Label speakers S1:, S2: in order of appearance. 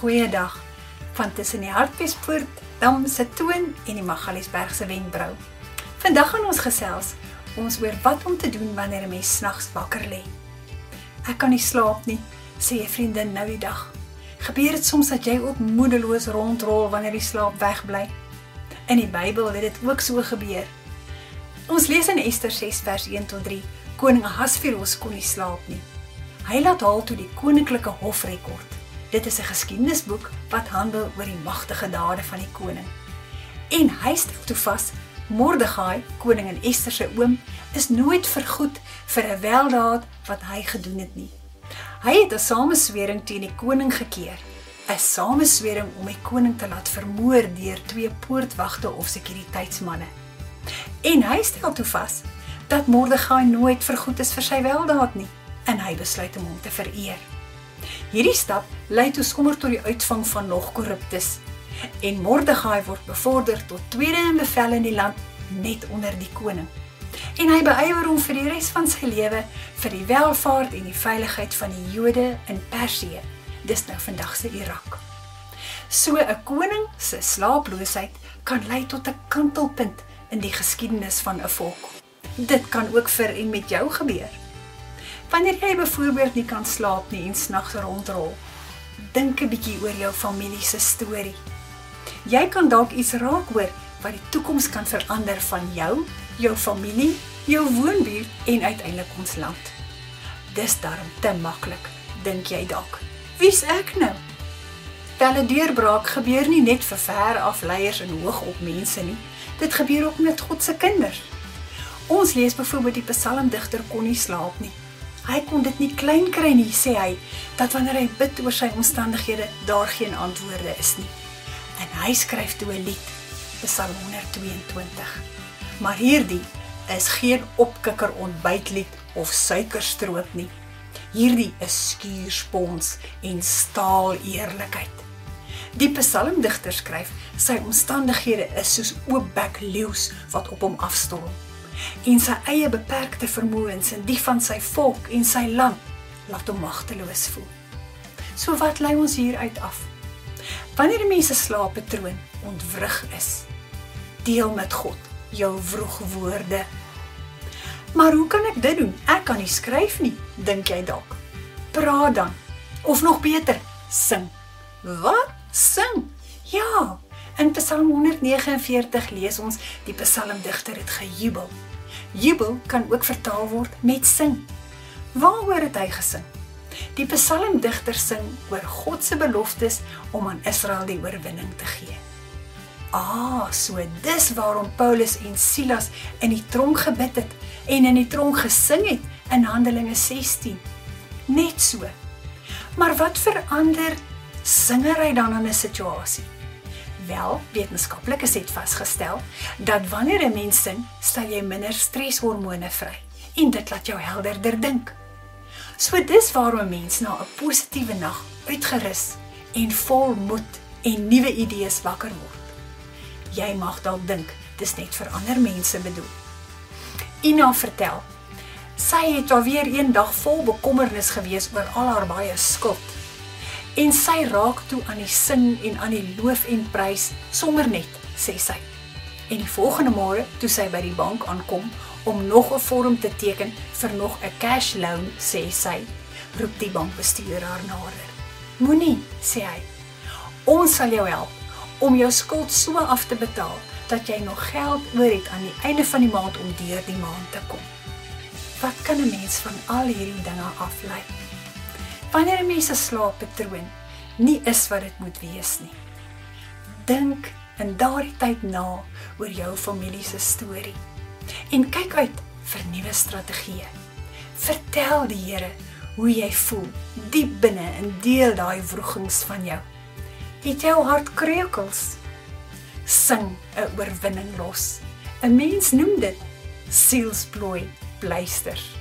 S1: Goeiedag van tussen die Hartbeespoort, Dam se toon en die Magaliesberg se wenbrou. Vandag gaan ons gesels ons oor wat om te doen wanneer 'n mens snags wakker lê. Ek kan nie slaap nie, sê 'n vriendin nou die dag. Gebeur dit soms dat jy ook moedeloos rondrol wanneer die slaap wegbly? In die Bybel het dit ook so gebeur. Ons lees in Ester 6 vers 1 tot 3. Koning Ahasveros kon nie slaap nie. Hy laat haal toe die koninklike hofrekord. Dit is 'n geskiedenisboek wat handel oor die magtige dade van die koning. En hy stel toe vas Mordegai, koning en Ester se oom, is nooit vergoed vir 'n weldaad wat hy gedoen het nie. Hy het 'n sameswering teen die koning gekeer, 'n sameswering om die koning te laat vermoor deur twee poortwagte of sekuriteitsmanne. En hy stel toe vas dat Mordegai nooit vergoed is vir sy weldaad nie en hy besluit om hom te vereer. Hierdie stap lei toe sommer tot die uitvang van nog korruptes en Mordegai word bevorder tot tweede in bevel in die land net onder die koning. En hy beywer hom vir die res van sy lewe vir die welvaart en die veiligheid van die Jode in Persië. Dis nou vandag se Irak. So 'n koning se slaaploosheid kan lei tot 'n kantelpunt in die geskiedenis van 'n volk. Dit kan ook vir en met jou gebeur. Wanneer jy byvoorbeeld nie kan slaap nie en snags rondrol, dink 'n bietjie oor jou familie se storie. Jy kan dalk iets raak hoor wat die toekoms kan verander van jou, jou familie, jou woonbuurt en uiteindelik ons land. Dis darm te maklik, dink jy dalk. Wie's ek nou? 'n deurbraak gebeur nie net vir ver af leiers en hoogop mense nie. Dit gebeur ook met God se kinders. Ons lees byvoorbeeld die psalmdigter kon nie slaap nie. Hy kon dit nie klein kry nie, sê hy, dat wanneer hy bid oor sy omstandighede, daar geen antwoorde is nie en hy skryf toe 'n lied, Psalm 122. Maar hierdie is geen opkikker ontbytlied of suikerstroop nie. Hierdie is skuurspons en staal eerlikheid. Die psalmdigter skryf, sy omstandighede is soos oopbek leeu's wat op hom afstorm. En sy eie beperkte vermoëns en die van sy volk en sy land laat hom magteloos voel. So wat lei ons hier uit af? Wanneer mense slaappatroon ontwrig is, deel met God jou vroeg woorde. Maar hoe kan ek dit doen? Ek kan nie skryf nie, dink jy dalk. Praat dan. Of nog beter, sing. Wat? Sing? Psalm 149 lees ons die psalmdigter het gejubel. Jubel kan ook vertaal word met sing. Waaroor het hy gesing? Die psalmdigter sing oor God se beloftes om aan Israel die oorwinning te gee. Ah, so dis waarom Paulus en Silas in die tronk gebid het en in die tronk gesing het in Handelinge 16. Net so. Maar wat verander singery dan in 'n situasie? Wel, wetenskaplikes het vasgestel dat wanneer 'n mens sing, stel jy minder streshormone vry en dit laat jou helderder dink. So dis waarom 'n mens na 'n positiewe nag uitgerus en vol moed en nuwe idees wakker word. Jy mag dalk dink dis net vir ander mense bedoel. Ina vertel. Sy het alweer een dag vol bekommernis gewees oor al haar baie skuld. En sy raak toe aan die sing en aan die loof en prys sommer net, sê sy. En die volgende môre, toe sy by die bank aankom, om nog 'n vorm te teken vir nog 'n cash loan, sê sy. Roep die bankbestuurder haar nader. Moenie, sê hy. Ons sal jou help om jou skuld so af te betaal dat jy nog geld oor het aan die einde van die maand om deur die maand te kom. Wat kan 'n mens van al hierdie dinge aflei? Wanneer 'n mens se slaappatroon nie is wat dit moet wees nie. Dink in daardie tyd na oor jou familie se storie en kyk uit vir nuwe strategieë. Vertel die Here hoe jy voel diep binne in deel daai wrogings van jou. Het jou hart kreukels? Sing 'n oorwinning los. 'n Mens noem dit sielsplooi pleister.